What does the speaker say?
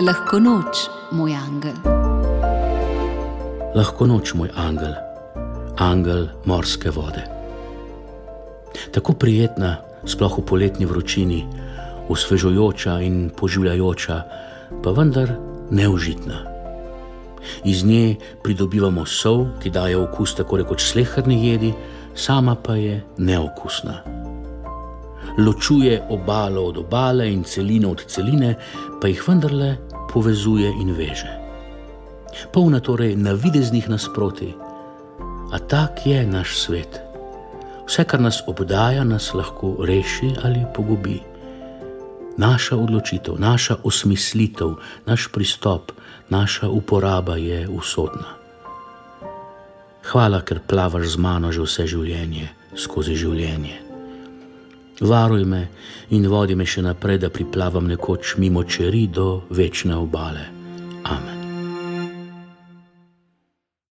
Lahko noč, moj angel. Lahko noč, moj angel, angel morske vode. Tako prijetna, sploh v poletni vročini, osvežujoča in poživljajoča, pa vendar neužitna. Iz nje pridobivamo sol, ki daje okus tako rekoč slehrni jedi, sama pa je neokusna. Ločuje obalo od obale in celino od celine, pa jih vendarle povezuje in veže. Polna torej navideznih nasproti, a tak je naš svet. Vse, kar nas obdaja, nas lahko reši ali pogubi. Naša odločitev, naša osmislitev, naš pristop, naša uporaba je usodna. Hvala, ker plavaš z mano že vse življenje, skozi življenje. Varuj me in vodi me še naprej, da priplavam nekoč mimo čeri do večne obale. Amen.